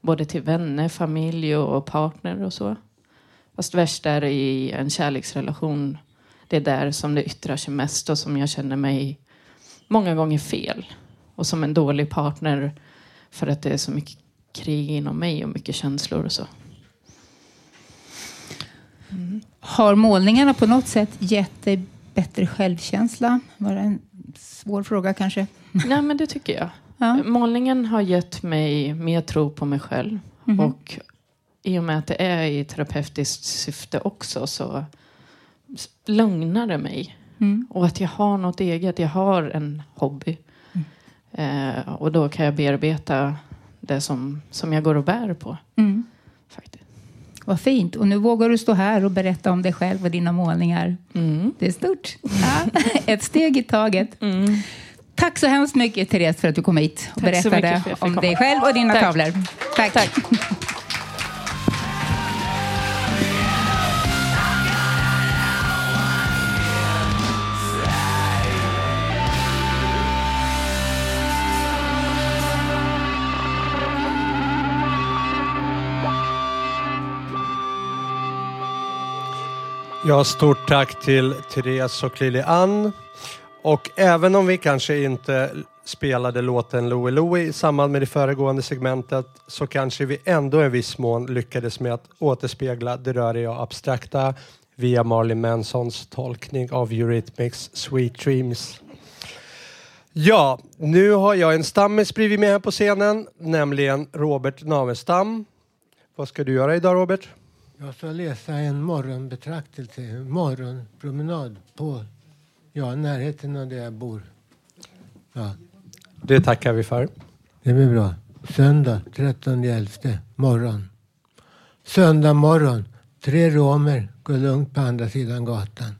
Både till vänner, familj och partner och så. Fast värst är det i en kärleksrelation. Det är där som det yttrar sig mest och som jag känner mig många gånger fel. Och som en dålig partner för att det är så mycket krig inom mig och mycket känslor och så. Har målningarna på något sätt gett dig bättre självkänsla? Var det en svår fråga kanske? Nej, men det tycker jag. Målningen har gett mig mer tro på mig själv. Mhm. Och i och med att det är i terapeutiskt syfte också så lugnar det mig. Mm. Och att jag har något eget. Jag har en hobby. Eh, och då kan jag bearbeta det som, som jag går och bär på. Mm. Vad fint. Och nu vågar du stå här och berätta om dig själv och dina målningar. Det är stort. Ja. Ett steg i taget. Tack så hemskt mycket, Therese, för att du kom hit och Tack berättade om dig själv och dina Tack. tavlor. Tack. Ja, stort tack till Therese och Lili-Ann. Och även om vi kanske inte spelade låten Louie Louie i samband med det föregående segmentet så kanske vi ändå i viss mån lyckades med att återspegla det röriga och abstrakta via Marlin Mansons tolkning av Eurythmics Sweet Dreams. Ja, nu har jag en stammis bredvid mig här på scenen, nämligen Robert Navestam. Vad ska du göra idag Robert? Jag ska läsa en morgonbetraktelse, morgonpromenad på ja, närheten av där jag bor. Ja, Det tackar vi för. det blir bra. Söndag 13.11. morgon. Söndag morgon. Tre romer går lugnt på andra sidan gatan.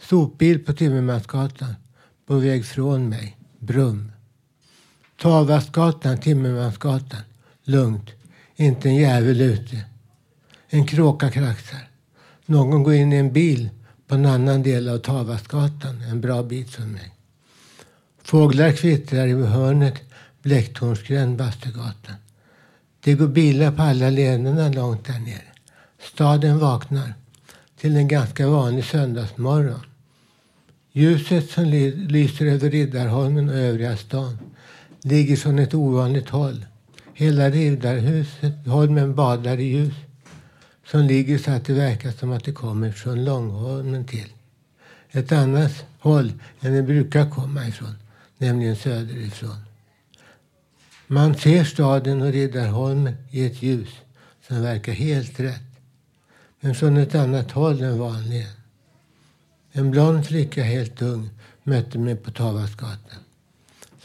Sopbil på Timmermansgatan. På väg från mig. Brum. Tavastgatan, Timmermansgatan. Lugnt. Inte en jävel ute. En kråka kraxar. Någon går in i en bil på en annan del av Tavastgatan, en bra bit från mig. Fåglar kvittrar i hörnet, Blecktornsgränd, Bastugatan. Det går bilar på alla lederna långt där nere. Staden vaknar till en ganska vanlig söndagsmorgon. Ljuset som ly- lyser över Riddarholmen och övriga stan ligger från ett ovanligt håll. Hela Riddarhuset, Holmen badar i ljus som ligger så att det verkar som att det kommer från Långholmen till. Ett annat håll än det brukar komma ifrån, nämligen söderifrån. Man ser staden och Riddarholmen i ett ljus som verkar helt rätt. Men från ett annat håll än vanligen. En blond flicka, helt ung, mötte mig på Tavastgatan.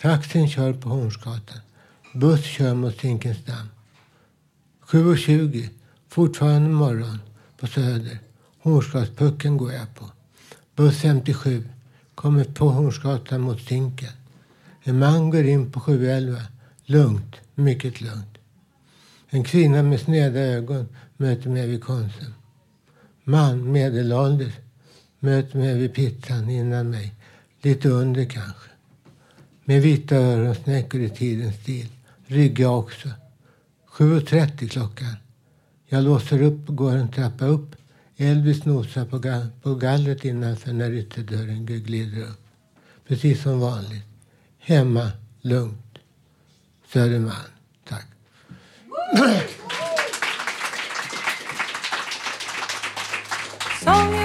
Taxin kör på Hornsgatan. Buss kör mot Zinkensdamm. 7.20, fortfarande morgon, på Söder. Hornsgatan går jag på. Buss 57, kommer på Hornsgatan mot Zinken. En man går in på 711, lugnt, mycket lugnt. En kvinna med sneda ögon möter mig vid Konsum. Man, medelålders, möter mig vid pizzan innan mig. Lite under kanske. Med vita öronsnäckor i tidens stil. Rygga också. 7.30 klockan. Jag låser upp och går en trappa upp. Elvis nosar på, gall på gallret innanför när ytterdörren glider upp. Precis som vanligt. Hemma, lugnt. Södermalm. Tack. Sången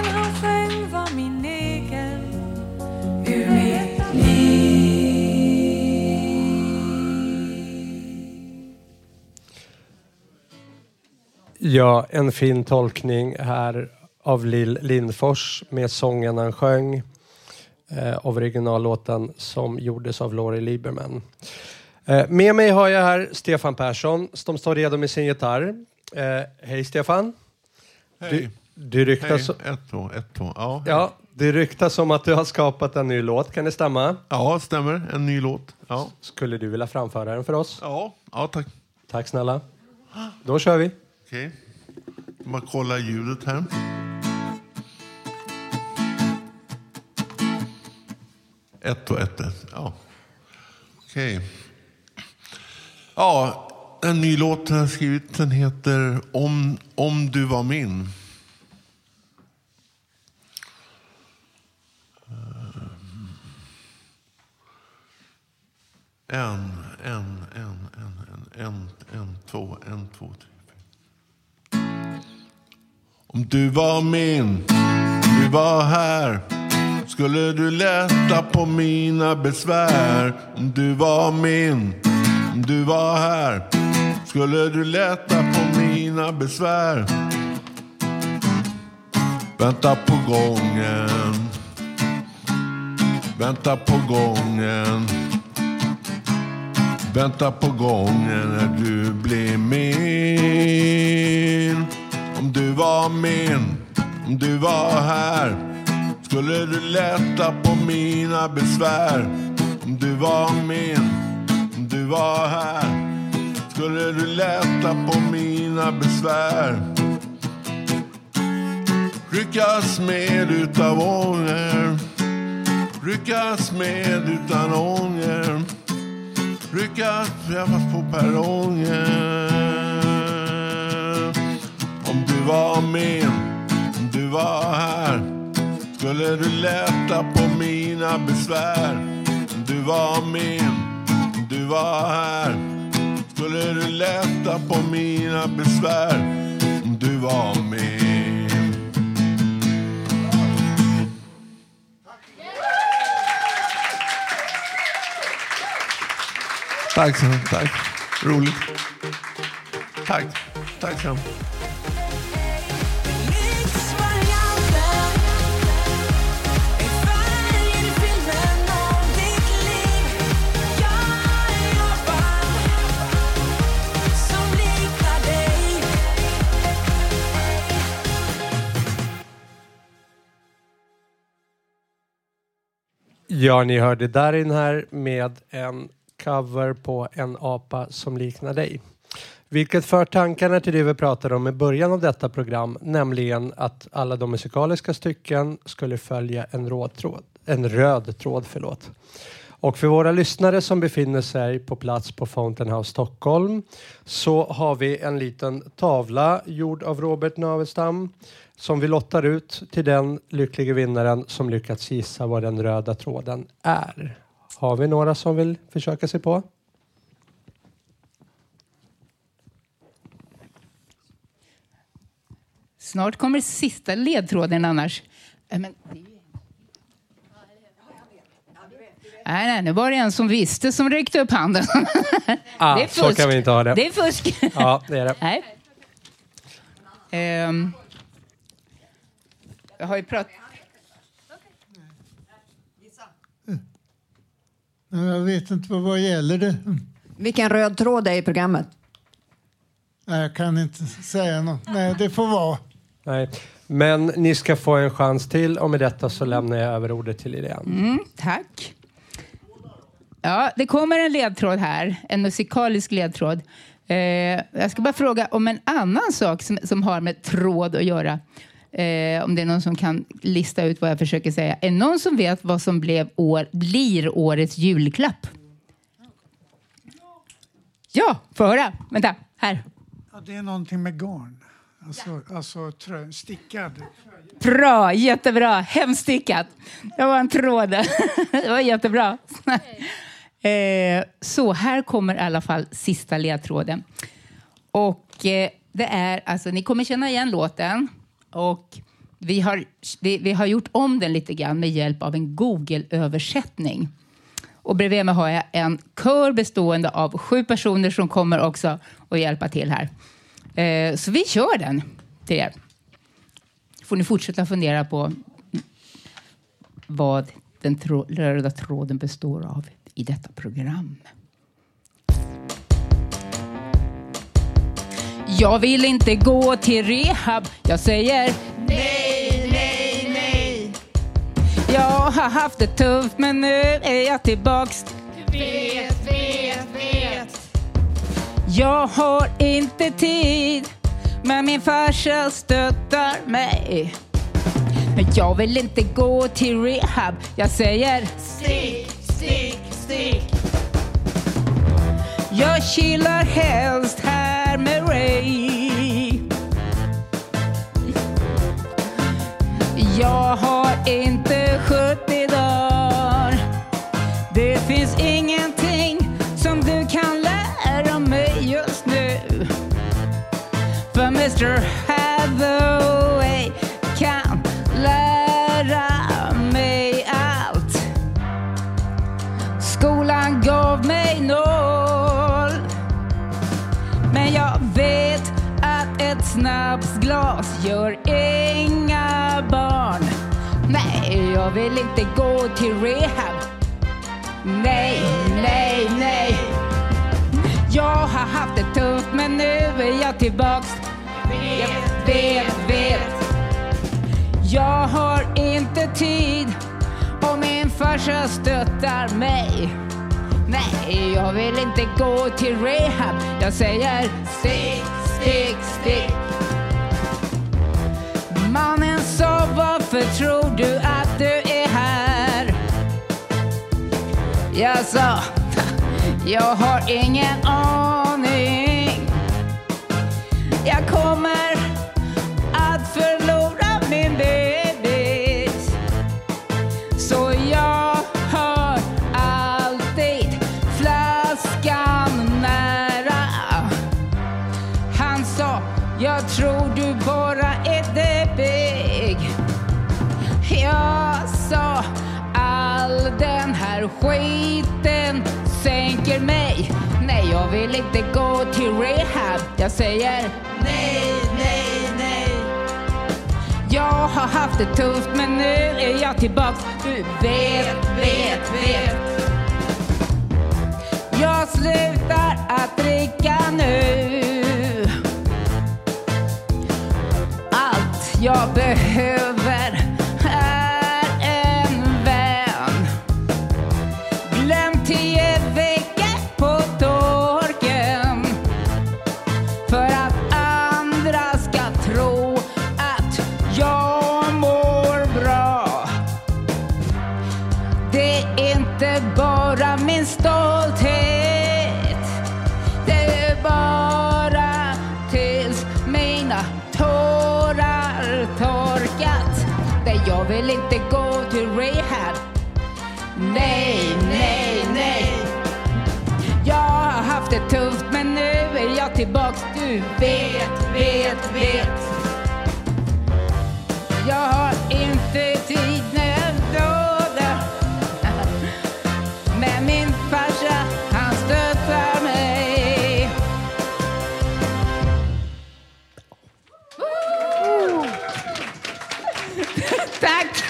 Ja, en fin tolkning här av Lill Lindfors med sången han sjöng eh, av originallåten som gjordes av Laurie Lieberman. Eh, med mig har jag här Stefan Persson som står redo med sin gitarr. Eh, hej Stefan! Hej. Du, du ryktas... Hej. Ett, två, ett, två. Ja. Ja, det ryktas om att du har skapat en ny låt, kan det stämma? Ja, stämmer. En ny låt. Ja. Skulle du vilja framföra den för oss? Ja, ja tack. Tack snälla. Då kör vi. Okej. Bara kolla ljudet här. Ett och ett. Ja. Okej. Ja, en ny låt jag har skrivit. Den heter Om, om du var min. Eh, en, en, en, en, en, en, en, två, en, två, tre. Om du var min, du var här skulle du lätta på mina besvär. Om du var min, om du var här skulle du lätta på mina besvär. Vänta på gången, vänta på gången Vänta på gången när du blir min var min, om du var här skulle du lätta på mina besvär. Om du var min, om du var här skulle du lätta på mina besvär. Ryckas med utav ånger Ryckas med utan ånger. Ryckas träffas på perrongen var min, du var här skulle du lätta på mina besvär du var min, du var här skulle du lätta på mina besvär du var min Tack så mycket. Tack. Roligt. Tack. Tack så mycket. Ja, ni hörde Darin här med en cover på En apa som liknar dig. Vilket för tankarna till det vi pratade om i början av detta program, nämligen att alla de musikaliska stycken skulle följa en, röd tråd, en röd tråd. Förlåt. Och för våra lyssnare som befinner sig på plats på Fountain House Stockholm så har vi en liten tavla gjord av Robert Navestam som vi lottar ut till den lyckliga vinnaren som lyckats gissa vad den röda tråden är. Har vi några som vill försöka sig på? Snart kommer sista ledtråden annars. Äh, Men, nej, nej, nu var det en som visste som räckte upp handen. Ah, det är så fusk. kan vi inte ha det. Det är fusk. Ja, det är det. Nej. Ehm, jag har ju pratat... Jag vet inte vad, vad gäller det. Vilken röd tråd är i programmet? Nej, jag kan inte säga något. Nej, det får vara. Nej. Men ni ska få en chans till och med detta så lämnar jag över ordet till Irene. Mm, tack. Ja, det kommer en ledtråd här, en musikalisk ledtråd. Eh, jag ska bara fråga om en annan sak som, som har med tråd att göra. Eh, om det är någon som kan lista ut vad jag försöker säga. Är det någon som vet vad som blev år, blir årets julklapp? Ja, få höra. Vänta, här. Ja, det är någonting med garn. Alltså, alltså trö, stickad. Bra, jättebra. Hemstickat. Det var en tråd. Det var jättebra. Eh, så här kommer i alla fall sista ledtråden. Och eh, det är, alltså ni kommer känna igen låten. Och vi har, vi, vi har gjort om den lite grann med hjälp av en Google-översättning. Och bredvid mig har jag en kör bestående av sju personer som kommer också att hjälpa till här. Eh, så vi kör den till er. får ni fortsätta fundera på vad den tro, röda tråden består av i detta program. Jag vill inte gå till rehab. Jag säger Nej, nej, nej. jag har haft det tufft men nu är jag tillbaks. Vet, vet, vet. Jag har inte tid men min farsa stöttar mig. Men jag vill inte gå till rehab. Jag säger Stick, stick, stick. jag chillar helst här med dig. Jag har inte 70 dagar. Det finns ingenting som du kan lära mig just nu. För Mr Heather snapsglas gör inga barn. Nej, jag vill inte gå till rehab. Nej, nej, nej. Jag har haft det tufft men nu är jag tillbaks. Jag vet, vet. Jag har inte tid och min farsa stöttar mig. Nej, jag vill inte gå till rehab. Jag säger stick, stick, stick. Mannen sa varför tror du att du är här? Jag sa jag har ingen aning. Jag kommer jag vill inte gå till rehab. Jag säger Nej, nej, nej. jag har haft det tufft men nu är jag tillbaks. Du vet, vet, vet. Jag slutar att dricka nu. Allt jag behöver Du vet, vet, vet. Jag har inte tid när jag dödar. Men min farsa, han stöttar mig. Tack!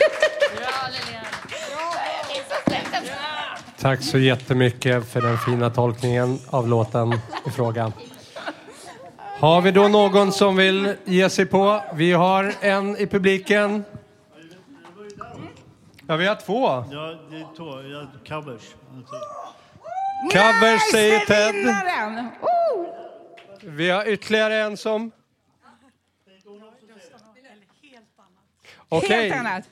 Tack så jättemycket för den fina tolkningen av låten i fråga. Har vi då någon som vill ge sig på? Vi har en i publiken. Ja, vi har två. Ja, det är två. Covers. Covers säger Ted. Vi har ytterligare en som... Okej. Helt annat.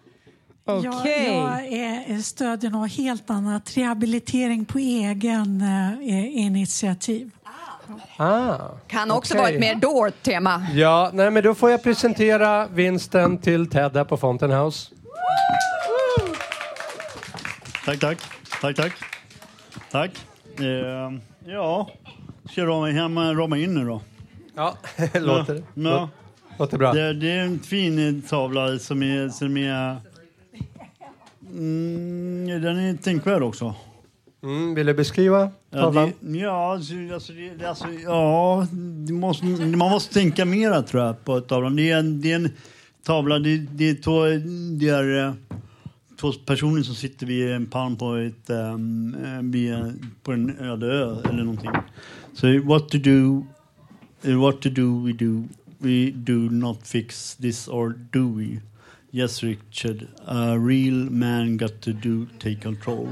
Jag, Okej. jag är, stödjer något helt annat. Rehabilitering på egen eh, initiativ. Ah, Kan också okej. vara ett mer dolt tema. Ja, nej, men då får jag presentera vinsten till Ted här på Fountain House. Tack, tack. Tack, tack. Tack. Eh, ja, ska jag rama, hem, rama in nu då? Ja, låter, Ja. låter bra. Det, det är en fin tavla som är... Som är mm, den är tänkvärd också. Mm, vill du beskriva Ja, tavlan? det, ja, alltså, alltså, det, alltså, ja måste, man måste tänka mera tror jag på tavlan. Det är en, det är en tavla, det, det är två, det är, eh, två personer som sitter vid en palm på, ett, um, vid, på en öde ö eller någonting. Så what to do, eh, what to do we do, we do not fix this or do we? Yes Richard, a real man got to do take control.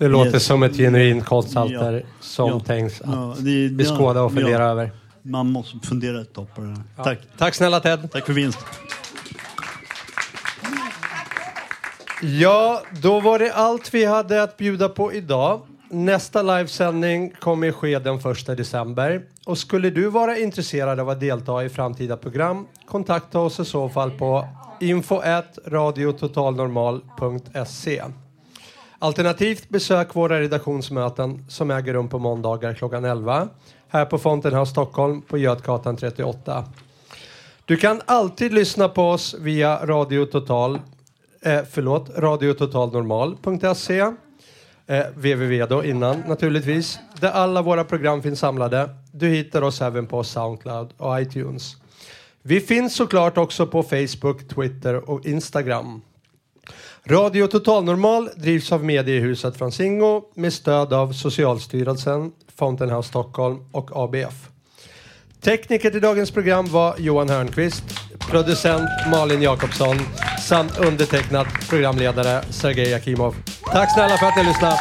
Det låter Yes. som ett genuint konstalter Ja. som Ja. tänks att Ja, det- beskåda och fundera över. Man måste fundera ett tag på det här. Tack. Tack snälla Ted. Tack för vinst. Ja, då var det allt vi hade att bjuda på idag. Nästa livesändning kommer ske den 1 december. Och skulle du vara intresserad av att delta i framtida program, kontakta oss i så fall på info radiototalnormal.se. Alternativt besök våra redaktionsmöten som äger rum på måndagar klockan 11 här på Fountain Stockholm på Götgatan 38. Du kan alltid lyssna på oss via Radio Total, eh, förlåt, radiototalnormal.se eh, www då innan naturligtvis, där alla våra program finns samlade. Du hittar oss även på Soundcloud och iTunes. Vi finns såklart också på Facebook, Twitter och Instagram. Radio Totalnormal drivs av Mediehuset Franzingo med stöd av Socialstyrelsen, Fountain House Stockholm och ABF. Tekniker till dagens program var Johan Hörnqvist, producent Malin Jakobsson samt undertecknad programledare Sergej Akimov. Tack snälla för att ni lyssnade.